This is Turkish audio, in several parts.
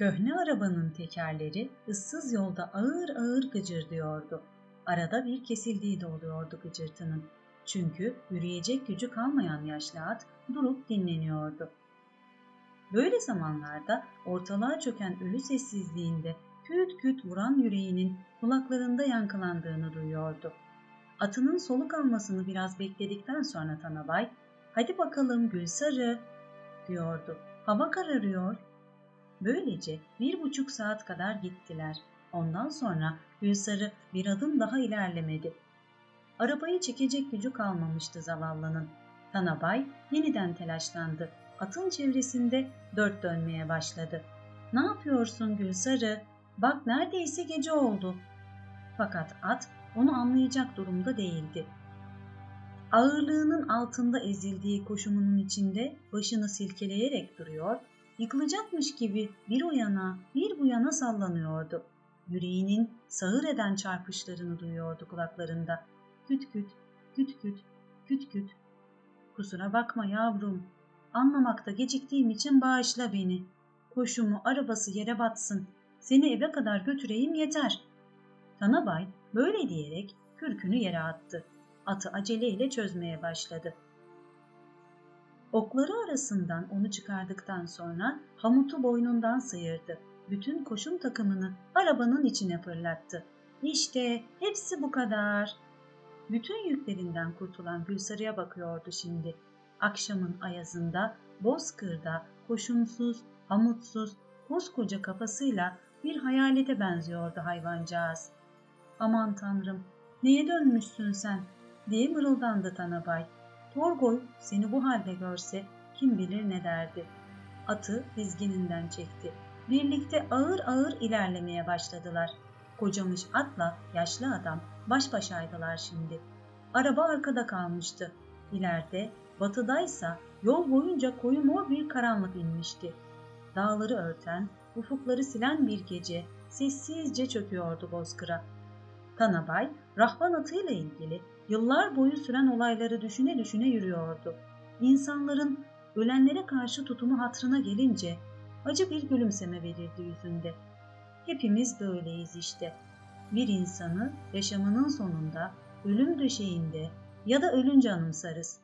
Köhne arabanın tekerleri ıssız yolda ağır ağır gıcırdıyordu. Arada bir kesildiği de oluyordu gıcırtının. Çünkü yürüyecek gücü kalmayan yaşlı at durup dinleniyordu. Böyle zamanlarda ortalığa çöken ölü sessizliğinde küt küt vuran yüreğinin kulaklarında yankılandığını duyuyordu. Atının soluk almasını biraz bekledikten sonra Tanabay, ''Hadi bakalım Gülsarı'' diyordu. ''Hava kararıyor.'' Böylece bir buçuk saat kadar gittiler. Ondan sonra Gülsarı bir adım daha ilerlemedi. Arabayı çekecek gücü kalmamıştı zavallının. Tanabay yeniden telaşlandı. Atın çevresinde dört dönmeye başladı. ''Ne yapıyorsun Gülsarı? Bak neredeyse gece oldu.'' Fakat at onu anlayacak durumda değildi. Ağırlığının altında ezildiği koşumunun içinde başını silkeleyerek duruyor, yıkılacakmış gibi bir o yana bir bu yana sallanıyordu. Yüreğinin sağır eden çarpışlarını duyuyordu kulaklarında. Küt küt, küt küt, küt küt. Kusura bakma yavrum, anlamakta geciktiğim için bağışla beni. Koşumu arabası yere batsın, seni eve kadar götüreyim yeter. Tanabay böyle diyerek kürkünü yere attı. Atı aceleyle çözmeye başladı. Okları arasından onu çıkardıktan sonra hamutu boynundan sıyırdı. Bütün koşum takımını arabanın içine fırlattı. İşte hepsi bu kadar. Bütün yüklerinden kurtulan Gülsarı'ya bakıyordu şimdi. Akşamın ayazında, bozkırda, koşumsuz, hamutsuz, koskoca kafasıyla bir hayalete benziyordu hayvancağız. Aman tanrım, neye dönmüşsün sen diye mırıldandı Tanabay. Torgoy seni bu halde görse kim bilir ne derdi. Atı dizgininden çekti. Birlikte ağır ağır ilerlemeye başladılar. Kocamış atla yaşlı adam baş başaydılar şimdi. Araba arkada kalmıştı. İleride, batıdaysa yol boyunca koyu mor bir karanlık inmişti. Dağları örten, ufukları silen bir gece sessizce çöküyordu bozkıra. Tanabay, rahvan atıyla ilgili yıllar boyu süren olayları düşüne düşüne yürüyordu. İnsanların ölenlere karşı tutumu hatrına gelince acı bir gülümseme belirdi yüzünde. Hepimiz böyleyiz işte. Bir insanı yaşamının sonunda, ölüm döşeğinde ya da ölünce anımsarız.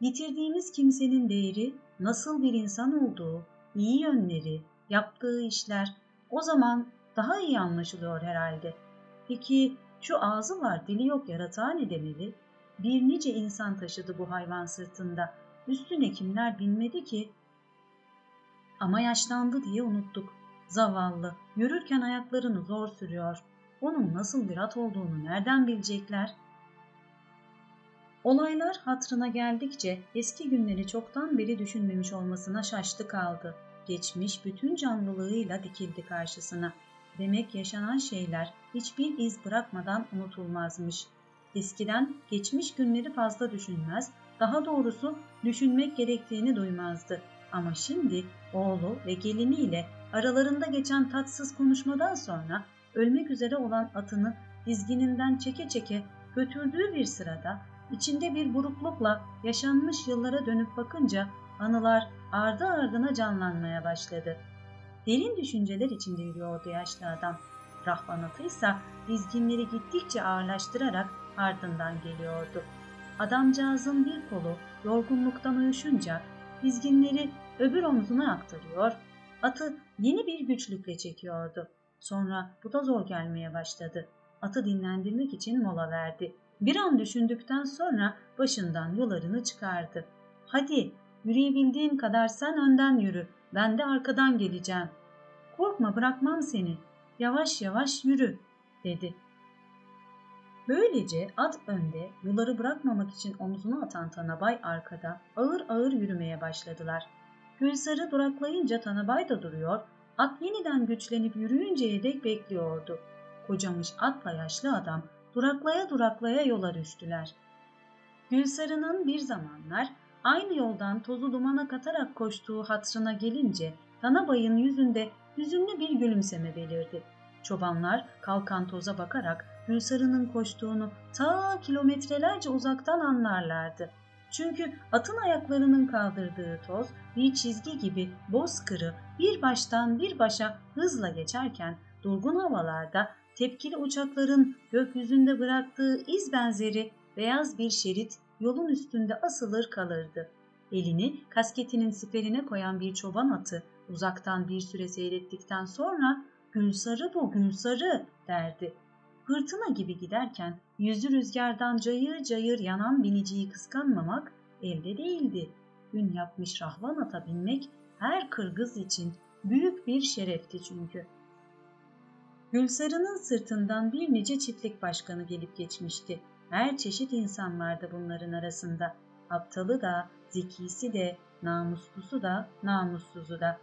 Yitirdiğimiz kimsenin değeri, nasıl bir insan olduğu, iyi yönleri, yaptığı işler o zaman daha iyi anlaşılıyor herhalde. Peki şu ağzı var dili yok yaratığa ne demeli? Bir nice insan taşıdı bu hayvan sırtında. Üstüne kimler binmedi ki? Ama yaşlandı diye unuttuk. Zavallı, yürürken ayaklarını zor sürüyor. Onun nasıl bir at olduğunu nereden bilecekler? Olaylar hatrına geldikçe eski günleri çoktan beri düşünmemiş olmasına şaştı kaldı. Geçmiş bütün canlılığıyla dikildi karşısına. Demek yaşanan şeyler hiçbir iz bırakmadan unutulmazmış. Eskiden geçmiş günleri fazla düşünmez, daha doğrusu düşünmek gerektiğini duymazdı. Ama şimdi oğlu ve geliniyle aralarında geçen tatsız konuşmadan sonra ölmek üzere olan atını dizgininden çeke çeke götürdüğü bir sırada içinde bir buruklukla yaşanmış yıllara dönüp bakınca anılar ardı ardına canlanmaya başladı. Derin düşünceler içinde yürüyordu yaşlı adam. Rahvanatı ise dizginleri gittikçe ağırlaştırarak ardından geliyordu. Adamcağızın bir kolu yorgunluktan uyuşunca dizginleri öbür omzuna aktarıyor, atı yeni bir güçlükle çekiyordu. Sonra bu da zor gelmeye başladı. Atı dinlendirmek için mola verdi. Bir an düşündükten sonra başından yularını çıkardı. Hadi yürüyebildiğin kadar sen önden yürü, ben de arkadan geleceğim. Korkma bırakmam seni, yavaş yavaş yürü dedi. Böylece at önde, yuları bırakmamak için omzunu atan Tanabay arkada ağır ağır yürümeye başladılar. Gülsarı duraklayınca Tanabay da duruyor, at yeniden güçlenip yürüyünceye dek bekliyordu. Kocamış atla yaşlı adam duraklaya duraklaya yola düştüler. Gülsarı'nın bir zamanlar aynı yoldan tozu dumana katarak koştuğu hatrına gelince Tanabay'ın yüzünde hüzünlü bir gülümseme belirdi. Çobanlar kalkan toza bakarak Gülsarı'nın koştuğunu ta kilometrelerce uzaktan anlarlardı. Çünkü atın ayaklarının kaldırdığı toz bir çizgi gibi bozkırı bir baştan bir başa hızla geçerken durgun havalarda tepkili uçakların gökyüzünde bıraktığı iz benzeri beyaz bir şerit yolun üstünde asılır kalırdı. Elini kasketinin siperine koyan bir çoban atı uzaktan bir süre seyrettikten sonra Gülsarı bu Gülsarı derdi. Fırtına gibi giderken yüzü rüzgardan cayır cayır yanan biniciyi kıskanmamak elde değildi. Gün yapmış rahvan ata binmek her Kırgız için büyük bir şerefti çünkü. Gülsarı'nın sırtından bir nice çiftlik başkanı gelip geçmişti. Her çeşit insan vardı bunların arasında. Aptalı da, zekisi de, namuslusu da, namussuzu da.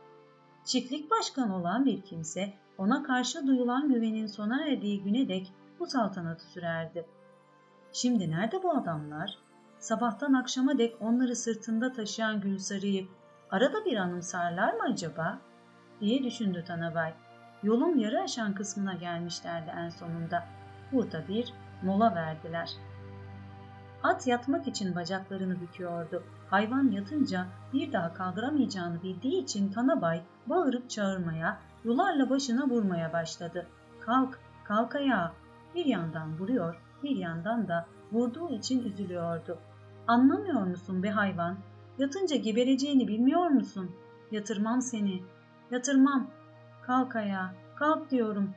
Çiftlik başkanı olan bir kimse ona karşı duyulan güvenin sona erdiği güne dek bu saltanatı sürerdi. Şimdi nerede bu adamlar? Sabahtan akşama dek onları sırtında taşıyan Gülsarı'yı arada bir anımsarlar mı acaba? diye düşündü Tanabay. Yolun yarı aşan kısmına gelmişlerdi en sonunda. Burada bir mola verdiler. At yatmak için bacaklarını büküyordu. Hayvan yatınca bir daha kaldıramayacağını bildiği için Tanabay bağırıp çağırmaya, yularla başına vurmaya başladı. Kalk, kalk ayağa. Bir yandan vuruyor, bir yandan da vurduğu için üzülüyordu. Anlamıyor musun be hayvan? Yatınca gebereceğini bilmiyor musun? Yatırmam seni. Yatırmam. Kalk ayağa, kalk diyorum.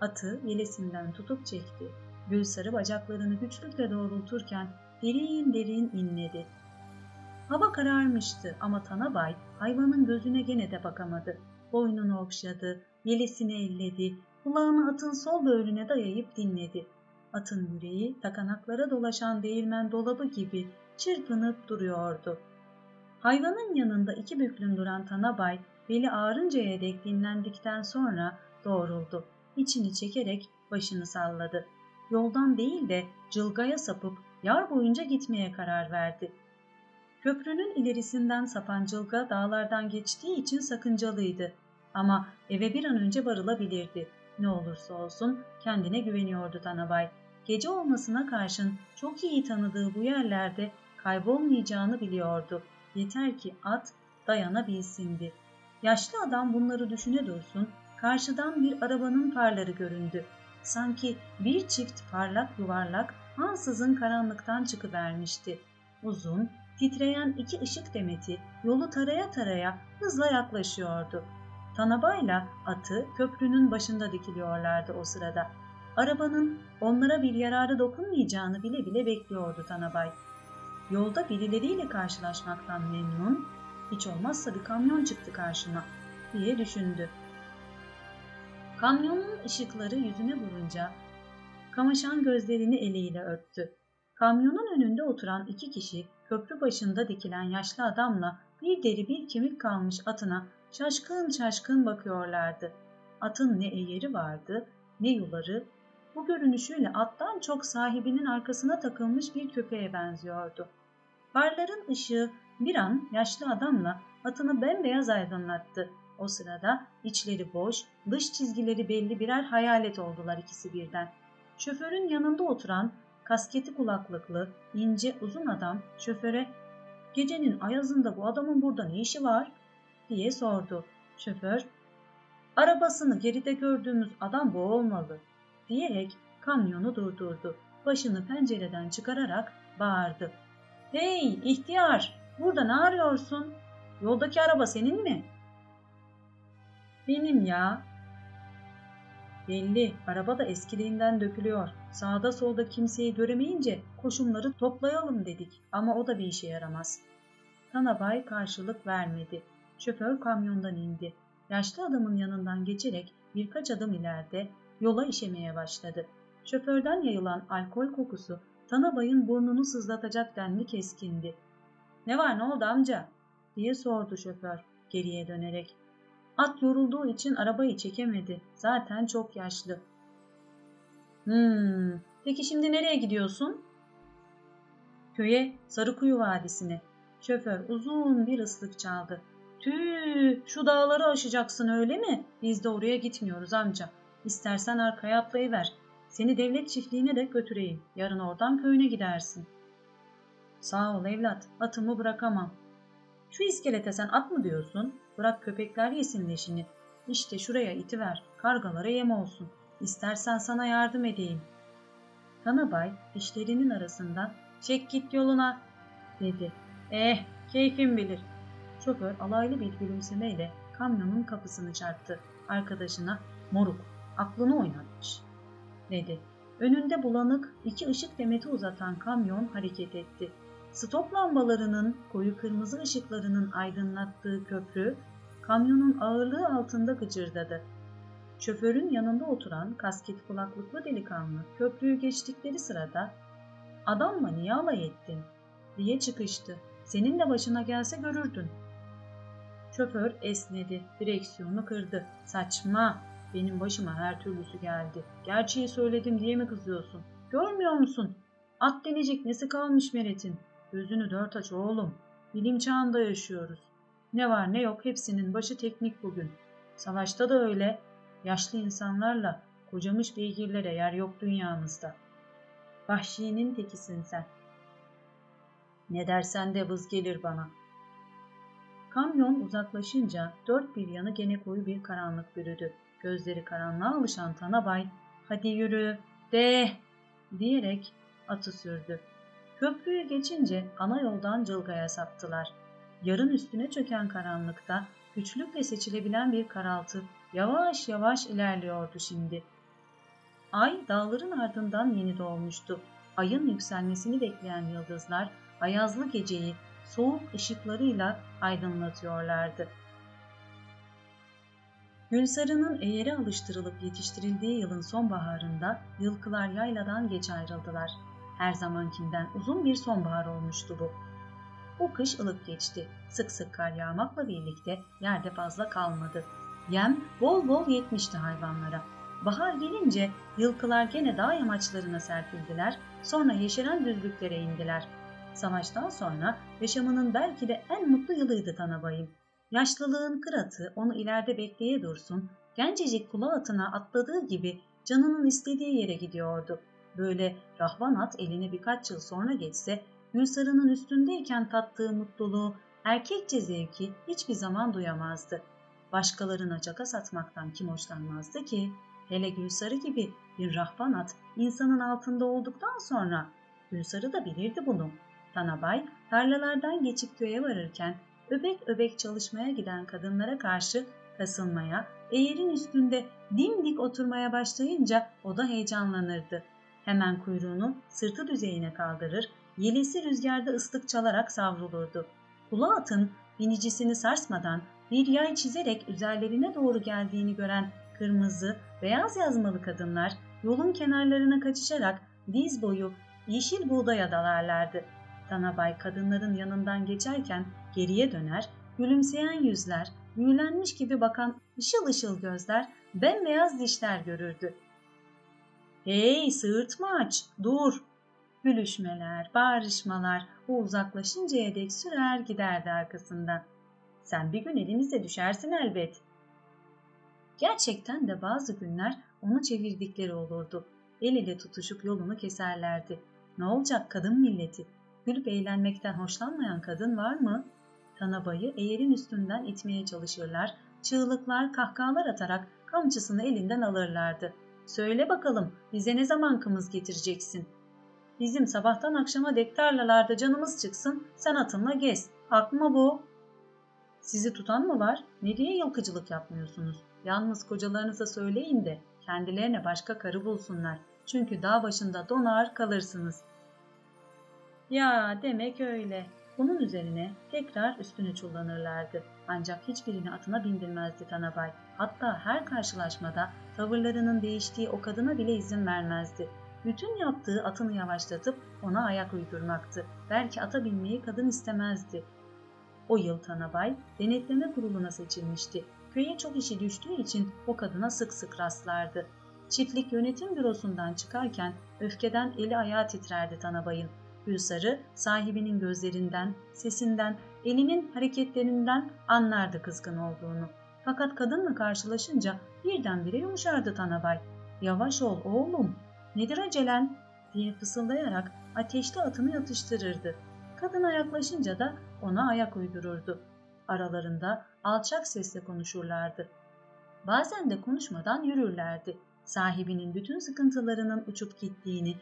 Atı yelesinden tutup çekti. Gülsarı bacaklarını güçlükle doğrulturken derin derin inledi. Hava kararmıştı ama Tanabay hayvanın gözüne gene de bakamadı. Boynunu okşadı, yelesini elledi, kulağını atın sol böğrüne dayayıp dinledi. Atın yüreği takanaklara dolaşan değirmen dolabı gibi çırpınıp duruyordu. Hayvanın yanında iki büklüm duran Tanabay beli ağrıncaya dek dinlendikten sonra doğruldu. İçini çekerek başını salladı. Yoldan değil de cılgaya sapıp yar boyunca gitmeye karar verdi. Köprünün ilerisinden sapan cılga dağlardan geçtiği için sakıncalıydı. Ama eve bir an önce varılabilirdi. Ne olursa olsun kendine güveniyordu Tanabay. Gece olmasına karşın çok iyi tanıdığı bu yerlerde kaybolmayacağını biliyordu. Yeter ki at dayanabilsindi. Yaşlı adam bunları düşüne dursun, karşıdan bir arabanın farları göründü. Sanki bir çift parlak yuvarlak ansızın karanlıktan çıkıvermişti. Uzun, titreyen iki ışık demeti yolu taraya taraya hızla yaklaşıyordu. Tanabayla atı köprünün başında dikiliyorlardı o sırada. Arabanın onlara bir yararı dokunmayacağını bile bile bekliyordu Tanabay. Yolda birileriyle karşılaşmaktan memnun, hiç olmazsa bir kamyon çıktı karşıma diye düşündü. Kamyonun ışıkları yüzüne vurunca kamaşan gözlerini eliyle örttü. Kamyonun önünde oturan iki kişi köprü başında dikilen yaşlı adamla bir deri bir kemik kalmış atına şaşkın şaşkın bakıyorlardı. Atın ne eğeri vardı ne yuları. Bu görünüşüyle attan çok sahibinin arkasına takılmış bir köpeğe benziyordu. Farların ışığı bir an yaşlı adamla atını bembeyaz aydınlattı. O sırada içleri boş, dış çizgileri belli birer hayalet oldular ikisi birden. Şoförün yanında oturan kasketi kulaklıklı, ince uzun adam şoföre ''Gecenin ayazında bu adamın burada ne işi var?'' diye sordu. Şoför ''Arabasını geride gördüğümüz adam bu olmalı.'' diyerek kamyonu durdurdu. Başını pencereden çıkararak bağırdı. ''Hey ihtiyar burada ne arıyorsun? Yoldaki araba senin mi?'' ''Benim ya'' Belli, araba da eskiliğinden dökülüyor. Sağda solda kimseyi göremeyince koşumları toplayalım dedik ama o da bir işe yaramaz. Tanabay karşılık vermedi. Şoför kamyondan indi. Yaşlı adamın yanından geçerek birkaç adım ileride yola işemeye başladı. Şoförden yayılan alkol kokusu Tanabay'ın burnunu sızlatacak denli keskindi. ''Ne var ne oldu amca?'' diye sordu şoför geriye dönerek. At yorulduğu için arabayı çekemedi. Zaten çok yaşlı. Hmm, peki şimdi nereye gidiyorsun? Köye, Sarıkuyu Vadisi'ne. Şoför uzun bir ıslık çaldı. Tüh, şu dağları aşacaksın öyle mi? Biz de oraya gitmiyoruz amca. İstersen arkaya atlayıver. Seni devlet çiftliğine de götüreyim. Yarın oradan köyüne gidersin. Sağ ol evlat, atımı bırakamam. Şu iskelete sen at mı diyorsun? Bırak köpekler yesin leşini. İşte şuraya itiver, kargalara yem olsun. İstersen sana yardım edeyim. Tanabay dişlerinin arasından çek git yoluna dedi. Eh keyfin bilir. Şoför alaylı bir gülümsemeyle kamyonun kapısını çarptı. Arkadaşına moruk aklını oynatmış dedi. Önünde bulanık iki ışık demeti uzatan kamyon hareket etti. Stop lambalarının koyu kırmızı ışıklarının aydınlattığı köprü kamyonun ağırlığı altında gıcırdadı. Şoförün yanında oturan kasket kulaklıklı delikanlı köprüyü geçtikleri sırada ''Adamla niye alay ettin?'' diye çıkıştı. ''Senin de başına gelse görürdün.'' Şoför esnedi, direksiyonu kırdı. ''Saçma, benim başıma her türlüsü geldi. Gerçeği söyledim diye mi kızıyorsun? Görmüyor musun? At denecek nesi kalmış Meret'in? Gözünü dört aç oğlum. Bilim çağında yaşıyoruz. Ne var ne yok hepsinin başı teknik bugün. Savaşta da öyle. Yaşlı insanlarla kocamış beygirlere yer yok dünyamızda. Vahşinin tekisin sen. Ne dersen de vız gelir bana. Kamyon uzaklaşınca dört bir yanı gene koyu bir karanlık bürüdü. Gözleri karanlığa alışan Tanabay, hadi yürü, de diyerek atı sürdü. Köprüyü geçince ana yoldan cılgaya saptılar. Yarın üstüne çöken karanlıkta güçlükle seçilebilen bir karaltı yavaş yavaş ilerliyordu şimdi. Ay dağların ardından yeni doğmuştu. Ayın yükselmesini bekleyen yıldızlar ayazlı geceyi soğuk ışıklarıyla aydınlatıyorlardı. Gülsarı'nın eğere alıştırılıp yetiştirildiği yılın sonbaharında yılkılar yayladan geç ayrıldılar. Her zamankinden uzun bir sonbahar olmuştu bu. O kış ılık geçti. Sık sık kar yağmakla birlikte yerde fazla kalmadı. Yem bol bol yetmişti hayvanlara. Bahar gelince yılkılar gene dağ yamaçlarına serpildiler, sonra yeşeren düzlüklere indiler. Savaştan sonra yaşamının belki de en mutlu yılıydı Tanabay'ın. Yaşlılığın kıratı onu ileride bekleye dursun, gencecik kula atına atladığı gibi canının istediği yere gidiyordu. Böyle rahvan at eline birkaç yıl sonra geçse, Gülsarı'nın üstündeyken tattığı mutluluğu, erkekçe zevki hiçbir zaman duyamazdı. Başkalarına caka satmaktan kim hoşlanmazdı ki? Hele Gülsarı gibi bir rahvan at insanın altında olduktan sonra Gülsarı da bilirdi bunu. Tanabay tarlalardan geçip köye varırken öbek öbek çalışmaya giden kadınlara karşı kasılmaya, eğerin üstünde dimdik oturmaya başlayınca o da heyecanlanırdı. Hemen kuyruğunu sırtı düzeyine kaldırır, yelesi rüzgarda ıslık çalarak savrulurdu. Kula atın binicisini sarsmadan bir yay çizerek üzerlerine doğru geldiğini gören kırmızı, beyaz yazmalı kadınlar yolun kenarlarına kaçışarak diz boyu yeşil buğdaya dalarlardı. Tanabay kadınların yanından geçerken geriye döner, gülümseyen yüzler, büyülenmiş gibi bakan ışıl ışıl gözler, bembeyaz dişler görürdü. ''Hey sığırtmaç, dur!'' Gülüşmeler, bağrışmalar o uzaklaşıncaya dek sürer giderdi arkasından. ''Sen bir gün elimize düşersin elbet.'' Gerçekten de bazı günler onu çevirdikleri olurdu. El ile tutuşup yolunu keserlerdi. Ne olacak kadın milleti? Gülüp eğlenmekten hoşlanmayan kadın var mı? Tanabayı eğerin üstünden itmeye çalışırlar, çığlıklar, kahkahalar atarak kamçısını elinden alırlardı. Söyle bakalım bize ne zaman kımız getireceksin? Bizim sabahtan akşama dek tarlalarda canımız çıksın, sen atınla gez. Mı bu? Sizi tutan mı var? Ne diye yılkıcılık yapmıyorsunuz? Yalnız kocalarınıza söyleyin de kendilerine başka karı bulsunlar. Çünkü dağ başında donar kalırsınız. Ya demek öyle. Bunun üzerine tekrar üstüne çullanırlardı. Ancak hiçbirini atına bindirmezdi Tanabay. Hatta her karşılaşmada tavırlarının değiştiği o kadına bile izin vermezdi. Bütün yaptığı atını yavaşlatıp ona ayak uydurmaktı. Belki ata binmeyi kadın istemezdi. O yıl Tanabay denetleme kuruluna seçilmişti. Köye çok işi düştüğü için o kadına sık sık rastlardı. Çiftlik yönetim bürosundan çıkarken öfkeden eli ayağı titrerdi Tanabay'ın. Gülsarı sahibinin gözlerinden, sesinden, elinin hareketlerinden anlardı kızgın olduğunu. Fakat kadınla karşılaşınca birdenbire yumuşardı Tanabay. Yavaş ol oğlum, nedir acelen diye fısıldayarak ateşli atını yatıştırırdı. Kadına yaklaşınca da ona ayak uydururdu. Aralarında alçak sesle konuşurlardı. Bazen de konuşmadan yürürlerdi. Sahibinin bütün sıkıntılarının uçup gittiğini,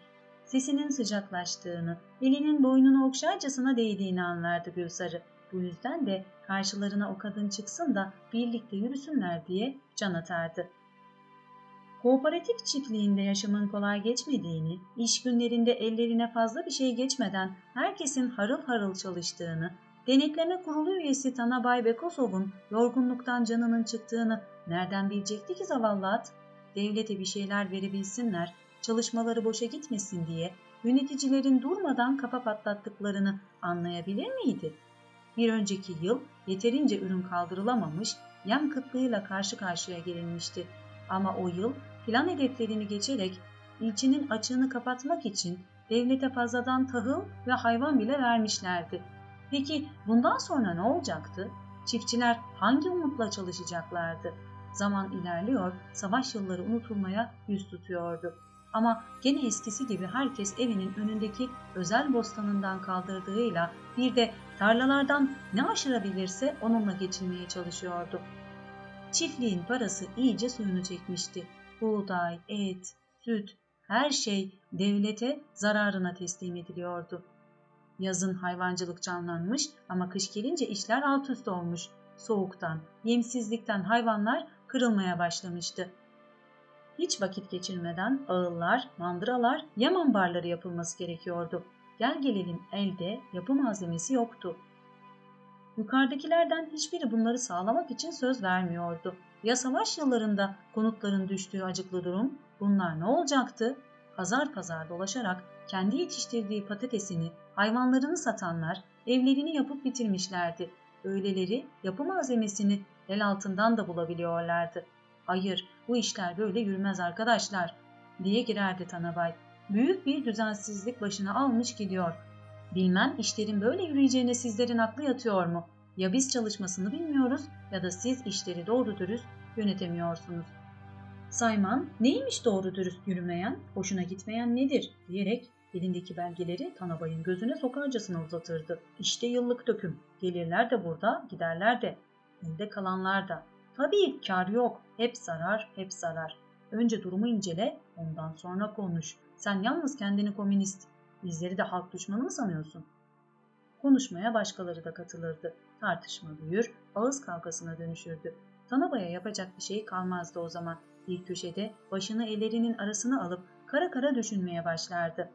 sesinin sıcaklaştığını, elinin boynunu okşarcasına değdiğini anlardı Gülsarı. Bu yüzden de karşılarına o kadın çıksın da birlikte yürüsünler diye can atardı. Kooperatif çiftliğinde yaşamın kolay geçmediğini, iş günlerinde ellerine fazla bir şey geçmeden herkesin harıl harıl çalıştığını, denetleme kurulu üyesi Tanabay Bekosov'un yorgunluktan canının çıktığını nereden bilecekti ki zavallı at? Devlete bir şeyler verebilsinler, çalışmaları boşa gitmesin diye yöneticilerin durmadan kafa patlattıklarını anlayabilir miydi? Bir önceki yıl yeterince ürün kaldırılamamış, yem kıtlığıyla karşı karşıya gelinmişti. Ama o yıl plan hedeflerini geçerek ilçenin açığını kapatmak için devlete fazladan tahıl ve hayvan bile vermişlerdi. Peki bundan sonra ne olacaktı? Çiftçiler hangi umutla çalışacaklardı? Zaman ilerliyor, savaş yılları unutulmaya yüz tutuyordu. Ama gene eskisi gibi herkes evinin önündeki özel bostanından kaldırdığıyla bir de tarlalardan ne aşırabilirse onunla geçinmeye çalışıyordu. Çiftliğin parası iyice suyunu çekmişti. Buğday, et, süt, her şey devlete zararına teslim ediliyordu. Yazın hayvancılık canlanmış ama kış gelince işler alt üst olmuş. Soğuktan, yemsizlikten hayvanlar kırılmaya başlamıştı. Hiç vakit geçirmeden ağıllar, mandıralar, yem ambarları yapılması gerekiyordu. Gel gelelim elde yapı malzemesi yoktu. Yukarıdakilerden hiçbiri bunları sağlamak için söz vermiyordu. Ya savaş yıllarında konutların düştüğü acıklı durum? Bunlar ne olacaktı? Pazar pazar dolaşarak kendi yetiştirdiği patatesini, hayvanlarını satanlar evlerini yapıp bitirmişlerdi. Öyleleri yapı malzemesini el altından da bulabiliyorlardı. Hayır bu işler böyle yürümez arkadaşlar diye girerdi Tanabay. Büyük bir düzensizlik başına almış gidiyor. Bilmem işlerin böyle yürüyeceğine sizlerin aklı yatıyor mu? Ya biz çalışmasını bilmiyoruz ya da siz işleri doğru dürüst yönetemiyorsunuz. Sayman neymiş doğru dürüst yürümeyen, hoşuna gitmeyen nedir diyerek elindeki belgeleri Tanabay'ın gözüne sokarcasına uzatırdı. İşte yıllık döküm. Gelirler de burada, giderler de. Elde kalanlar da. Tabii kar yok. Hep zarar, hep zarar. Önce durumu incele, ondan sonra konuş. Sen yalnız kendini komünist, bizleri de halk düşmanı mı sanıyorsun? Konuşmaya başkaları da katılırdı. Tartışma büyür, ağız kavgasına dönüşürdü. Tanabaya yapacak bir şey kalmazdı o zaman. Bir köşede başını ellerinin arasına alıp kara kara düşünmeye başlardı.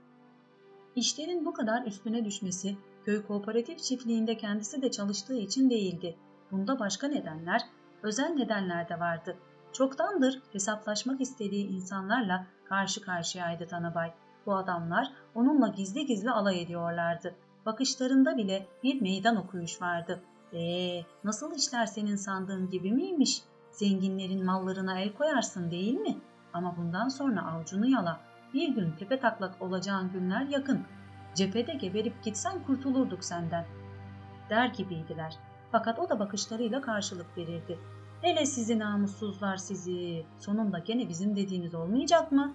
İşlerin bu kadar üstüne düşmesi köy kooperatif çiftliğinde kendisi de çalıştığı için değildi. Bunda başka nedenler, özel nedenler de vardı. Çoktandır hesaplaşmak istediği insanlarla karşı karşıyaydı Tanabay. Bu adamlar onunla gizli gizli alay ediyorlardı. Bakışlarında bile bir meydan okuyuş vardı. Eee nasıl işler senin sandığın gibi miymiş? Zenginlerin mallarına el koyarsın değil mi? Ama bundan sonra avcunu yala. Bir gün tepe taklak olacağın günler yakın. Cephede geberip gitsen kurtulurduk senden. Der gibiydiler. Fakat o da bakışlarıyla karşılık verirdi. Hele sizi namussuzlar sizi. Sonunda gene bizim dediğiniz olmayacak mı?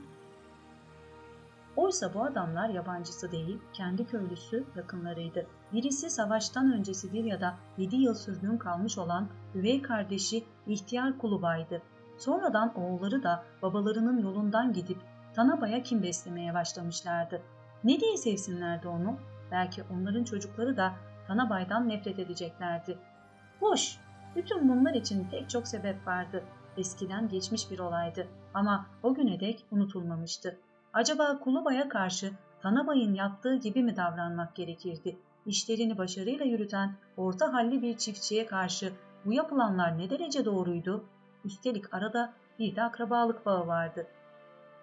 Oysa bu adamlar yabancısı değil, kendi köylüsü yakınlarıydı. Birisi savaştan öncesi bir ya da 7 yıl sürgün kalmış olan üvey kardeşi ihtiyar Kulubay'dı. Sonradan oğulları da babalarının yolundan gidip Tanaba'ya kim beslemeye başlamışlardı. Ne diye sevsinlerdi onu? Belki onların çocukları da Tanabay'dan nefret edeceklerdi. Boş, bütün bunlar için pek çok sebep vardı. Eskiden geçmiş bir olaydı ama o güne dek unutulmamıştı. Acaba Kuluba'ya karşı Tanabay'ın yaptığı gibi mi davranmak gerekirdi? İşlerini başarıyla yürüten orta halli bir çiftçiye karşı bu yapılanlar ne derece doğruydu? Üstelik arada bir de akrabalık bağı vardı.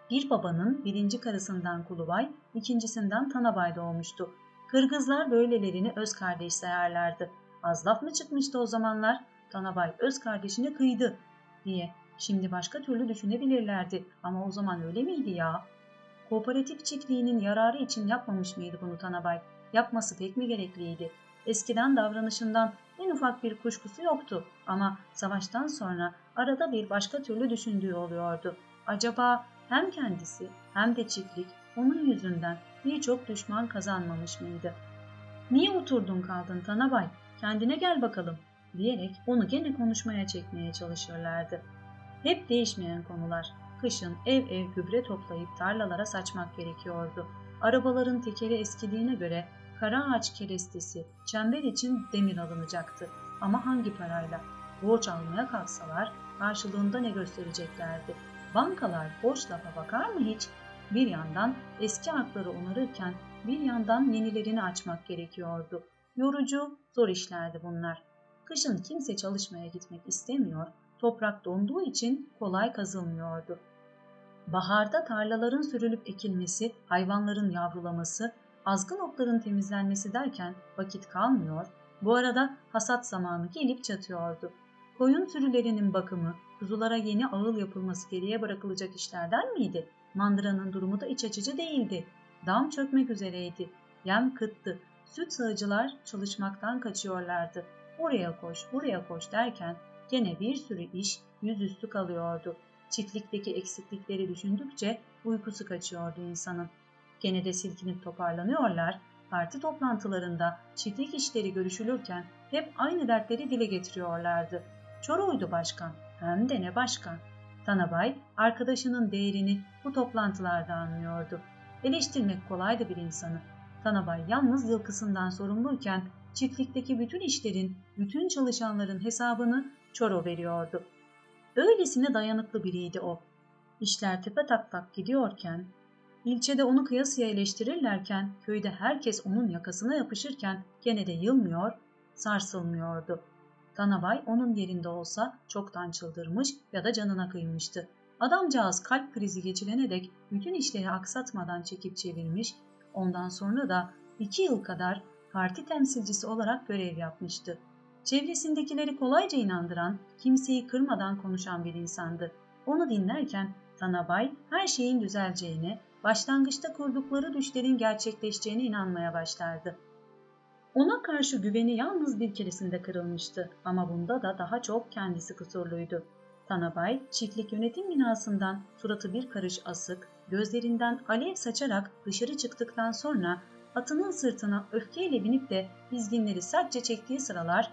Bir babanın birinci karısından Kulubay, ikincisinden Tanabay doğmuştu. Kırgızlar böylelerini öz kardeş sayarlardı. Az laf mı çıkmıştı o zamanlar? Tanabay öz kardeşine kıydı diye. Şimdi başka türlü düşünebilirlerdi ama o zaman öyle miydi ya? Kooperatif çiftliğinin yararı için yapmamış mıydı bunu Tanabay? Yapması pek mi gerekliydi? Eskiden davranışından en ufak bir kuşkusu yoktu ama savaştan sonra arada bir başka türlü düşündüğü oluyordu. Acaba hem kendisi hem de çiftlik onun yüzünden birçok düşman kazanmamış mıydı? Niye oturdun kaldın Tanabay? Kendine gel bakalım diyerek onu gene konuşmaya çekmeye çalışırlardı. Hep değişmeyen konular. Kışın ev ev gübre toplayıp tarlalara saçmak gerekiyordu. Arabaların tekeri eskidiğine göre kara ağaç kerestesi, çember için demir alınacaktı. Ama hangi parayla? Borç almaya kalksalar karşılığında ne göstereceklerdi? Bankalar borç lafa bakar mı hiç? Bir yandan eski hakları onarırken bir yandan yenilerini açmak gerekiyordu. Yorucu, zor işlerdi bunlar. Kışın kimse çalışmaya gitmek istemiyor, toprak donduğu için kolay kazılmıyordu. Baharda tarlaların sürülüp ekilmesi, hayvanların yavrulaması, azgın otların temizlenmesi derken vakit kalmıyor, bu arada hasat zamanı gelip çatıyordu. Koyun sürülerinin bakımı, kuzulara yeni ağıl yapılması geriye bırakılacak işlerden miydi? Mandıranın durumu da iç açıcı değildi. Dam çökmek üzereydi. Yem kıttı. Süt sağıcılar çalışmaktan kaçıyorlardı. Oraya koş, buraya koş derken gene bir sürü iş yüzüstü kalıyordu. Çiftlikteki eksiklikleri düşündükçe uykusu kaçıyordu insanın. Gene de silkinip toparlanıyorlar, parti toplantılarında çiftlik işleri görüşülürken hep aynı dertleri dile getiriyorlardı. Çoroydu başkan, hem de ne başkan. Tanabay arkadaşının değerini bu toplantılarda anlıyordu. Eleştirmek kolaydı bir insanı. Tanabay yalnız yılkısından sorumluyken çiftlikteki bütün işlerin, bütün çalışanların hesabını Çoro veriyordu. Öylesine dayanıklı biriydi o. İşler tepe taklak gidiyorken, ilçede onu kıyasıya eleştirirlerken, köyde herkes onun yakasına yapışırken gene de yılmıyor, sarsılmıyordu. Tanabay onun yerinde olsa çoktan çıldırmış ya da canına kıymıştı. Adamcağız kalp krizi geçirene dek bütün işleri aksatmadan çekip çevirmiş, ondan sonra da iki yıl kadar parti temsilcisi olarak görev yapmıştı. Çevresindekileri kolayca inandıran, kimseyi kırmadan konuşan bir insandı. Onu dinlerken Tanabay her şeyin düzeleceğine, başlangıçta kurdukları düşlerin gerçekleşeceğine inanmaya başlardı. Ona karşı güveni yalnız bir keresinde kırılmıştı ama bunda da daha çok kendisi kusurluydu. Tanabay, çiftlik yönetim binasından suratı bir karış asık, gözlerinden alev saçarak dışarı çıktıktan sonra atının sırtına öfkeyle binip de dizginleri sertçe çektiği sıralar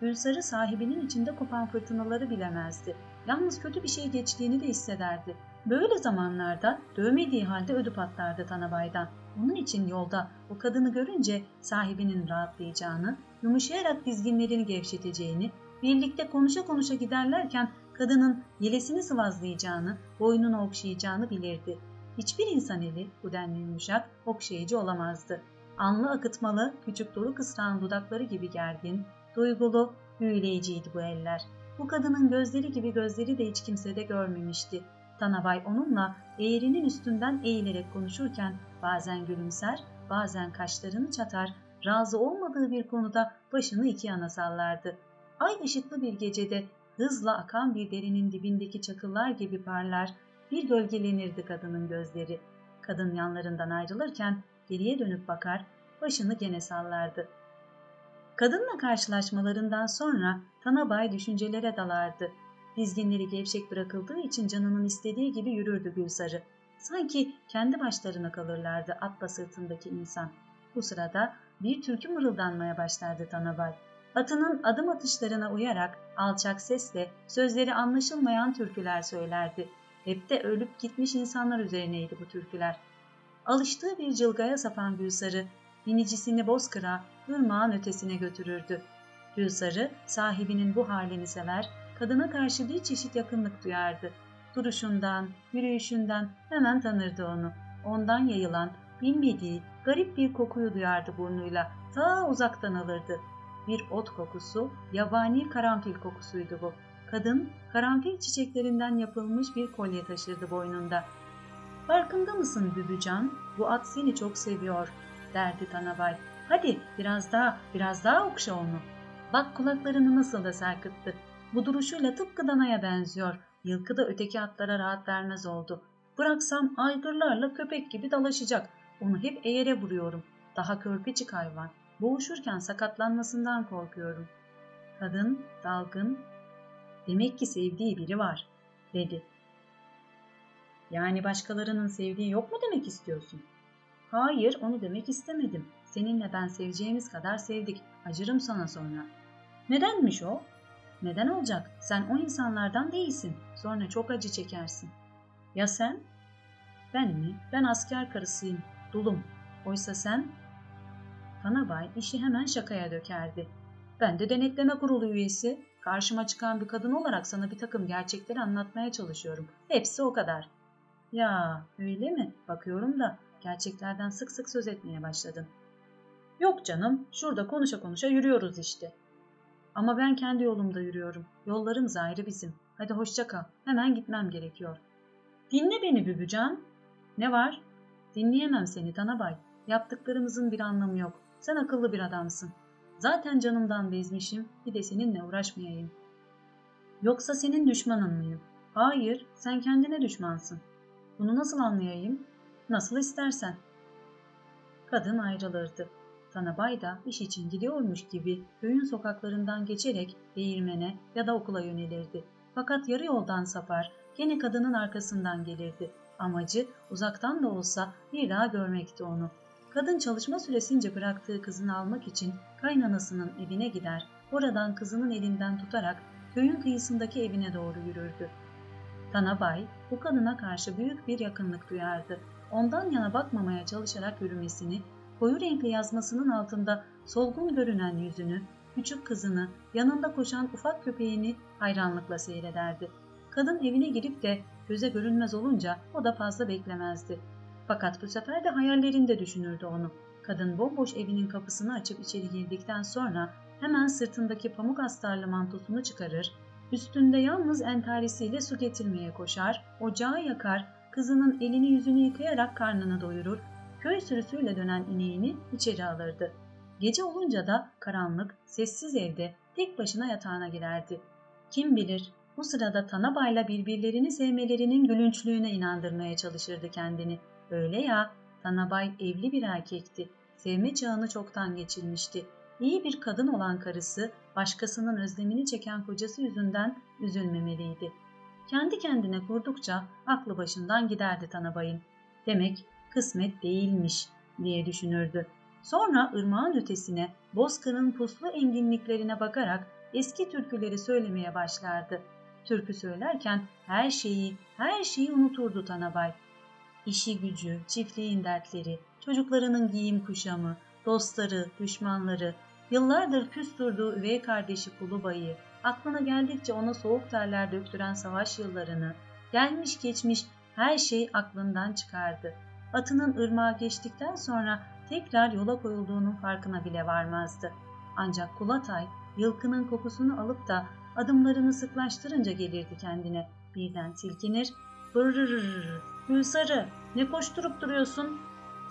Gülsarı sahibinin içinde kopan fırtınaları bilemezdi. Yalnız kötü bir şey geçtiğini de hissederdi. Böyle zamanlarda dövmediği halde ödü patlardı Tanabay'dan. Onun için yolda o kadını görünce sahibinin rahatlayacağını, yumuşayarak dizginlerini gevşeteceğini, birlikte konuşa konuşa giderlerken kadının yelesini sıvazlayacağını, boynunu okşayacağını bilirdi. Hiçbir insan eli bu denli yumuşak, okşayıcı olamazdı. Anlı akıtmalı, küçük dolu kısrağın dudakları gibi gergin, duygulu, büyüleyiciydi bu eller. Bu kadının gözleri gibi gözleri de hiç kimsede görmemişti. Tanabay onunla eğrinin üstünden eğilerek konuşurken bazen gülümser, bazen kaşlarını çatar, razı olmadığı bir konuda başını iki yana sallardı. Ay ışıklı bir gecede hızla akan bir derinin dibindeki çakıllar gibi parlar, bir gölgelenirdi kadının gözleri. Kadın yanlarından ayrılırken geriye dönüp bakar, başını gene sallardı. Kadınla karşılaşmalarından sonra Tanabay düşüncelere dalardı. Dizginleri gevşek bırakıldığı için canının istediği gibi yürürdü Gülsarı. Sanki kendi başlarına kalırlardı atla sırtındaki insan. Bu sırada bir türkü mırıldanmaya başlardı Tanabay. Atının adım atışlarına uyarak alçak sesle sözleri anlaşılmayan türküler söylerdi. Hep de ölüp gitmiş insanlar üzerineydi bu türküler. Alıştığı bir cılgaya sapan Gülsarı, binicisini bozkıra, ırmağın ötesine götürürdü. Gülsarı sahibinin bu halini sever, kadına karşı bir çeşit yakınlık duyardı. Duruşundan, yürüyüşünden hemen tanırdı onu. Ondan yayılan, bilmediği garip bir kokuyu duyardı burnuyla. Ta uzaktan alırdı. Bir ot kokusu, yabani karanfil kokusuydu bu. Kadın, karanfil çiçeklerinden yapılmış bir kolye taşırdı boynunda. Farkında mısın Bübücan? Bu at seni çok seviyor, derdi Tanabay. Hadi biraz daha, biraz daha okşa onu. Bak kulaklarını nasıl da sarkıttı. Bu duruşuyla tıpkı danaya benziyor. Yılkı da öteki atlara rahat vermez oldu. Bıraksam aygırlarla köpek gibi dalaşacak. Onu hep eğere vuruyorum. Daha körpecik hayvan. Boğuşurken sakatlanmasından korkuyorum. Kadın, dalgın, demek ki sevdiği biri var, dedi. Yani başkalarının sevdiği yok mu demek istiyorsun? Hayır, onu demek istemedim. Seninle ben seveceğimiz kadar sevdik. Acırım sana sonra. Nedenmiş o? Neden olacak? Sen o insanlardan değilsin. Sonra çok acı çekersin. Ya sen? Ben mi? Ben asker karısıyım. Dulum. Oysa sen? Tanabay işi hemen şakaya dökerdi. Ben de denetleme kurulu üyesi. Karşıma çıkan bir kadın olarak sana bir takım gerçekleri anlatmaya çalışıyorum. Hepsi o kadar. Ya öyle mi? Bakıyorum da gerçeklerden sık sık söz etmeye başladın. Yok canım, şurada konuşa konuşa yürüyoruz işte. Ama ben kendi yolumda yürüyorum. Yollarımız ayrı bizim. Hadi hoşça kal. Hemen gitmem gerekiyor. Dinle beni Bübücan. Ne var? Dinleyemem seni Tanabay. Yaptıklarımızın bir anlamı yok. Sen akıllı bir adamsın. Zaten canımdan bezmişim. Bir de seninle uğraşmayayım. Yoksa senin düşmanın mıyım? Hayır, sen kendine düşmansın. Bunu nasıl anlayayım? Nasıl istersen. Kadın ayrılırdı. Tanabay da iş için gidiyormuş gibi köyün sokaklarından geçerek değirmene ya da okula yönelirdi. Fakat yarı yoldan sapar, gene kadının arkasından gelirdi. Amacı uzaktan da olsa bir daha görmekti onu. Kadın çalışma süresince bıraktığı kızını almak için kaynanasının evine gider, oradan kızının elinden tutarak köyün kıyısındaki evine doğru yürürdü. Tanabay bu kadına karşı büyük bir yakınlık duyardı. Ondan yana bakmamaya çalışarak yürümesini, koyu renkli yazmasının altında solgun görünen yüzünü, küçük kızını, yanında koşan ufak köpeğini hayranlıkla seyrederdi. Kadın evine girip de göze görünmez olunca o da fazla beklemezdi. Fakat bu sefer de hayallerinde düşünürdü onu. Kadın bomboş evinin kapısını açıp içeri girdikten sonra hemen sırtındaki pamuk astarlı mantosunu çıkarır, üstünde yalnız entarisiyle su getirmeye koşar, ocağı yakar, kızının elini yüzünü yıkayarak karnını doyurur, köy sürüsüyle dönen ineğini içeri alırdı. Gece olunca da karanlık, sessiz evde tek başına yatağına girerdi. Kim bilir bu sırada Tanabay'la birbirlerini sevmelerinin gülünçlüğüne inandırmaya çalışırdı kendini. Öyle ya, Tanabay evli bir erkekti. Sevme çağını çoktan geçirmişti. İyi bir kadın olan karısı, başkasının özlemini çeken kocası yüzünden üzülmemeliydi. Kendi kendine kurdukça aklı başından giderdi Tanabay'ın. Demek kısmet değilmiş diye düşünürdü. Sonra ırmağın ötesine, Bozkır'ın puslu enginliklerine bakarak eski türküleri söylemeye başlardı. Türkü söylerken her şeyi, her şeyi unuturdu Tanabay. İşi gücü, çiftliğin dertleri, çocuklarının giyim kuşamı, dostları, düşmanları, yıllardır küs durduğu üvey kardeşi Kulubay'ı, aklına geldikçe ona soğuk terler döktüren savaş yıllarını, gelmiş geçmiş her şey aklından çıkardı. Atının ırmağa geçtikten sonra tekrar yola koyulduğunun farkına bile varmazdı. Ancak Kulatay yılkının kokusunu alıp da adımlarını sıklaştırınca gelirdi kendine. Birden silkinir, Gülsarı ne koşturup duruyorsun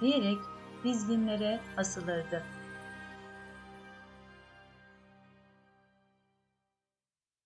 diyerek dizginlere asılırdı.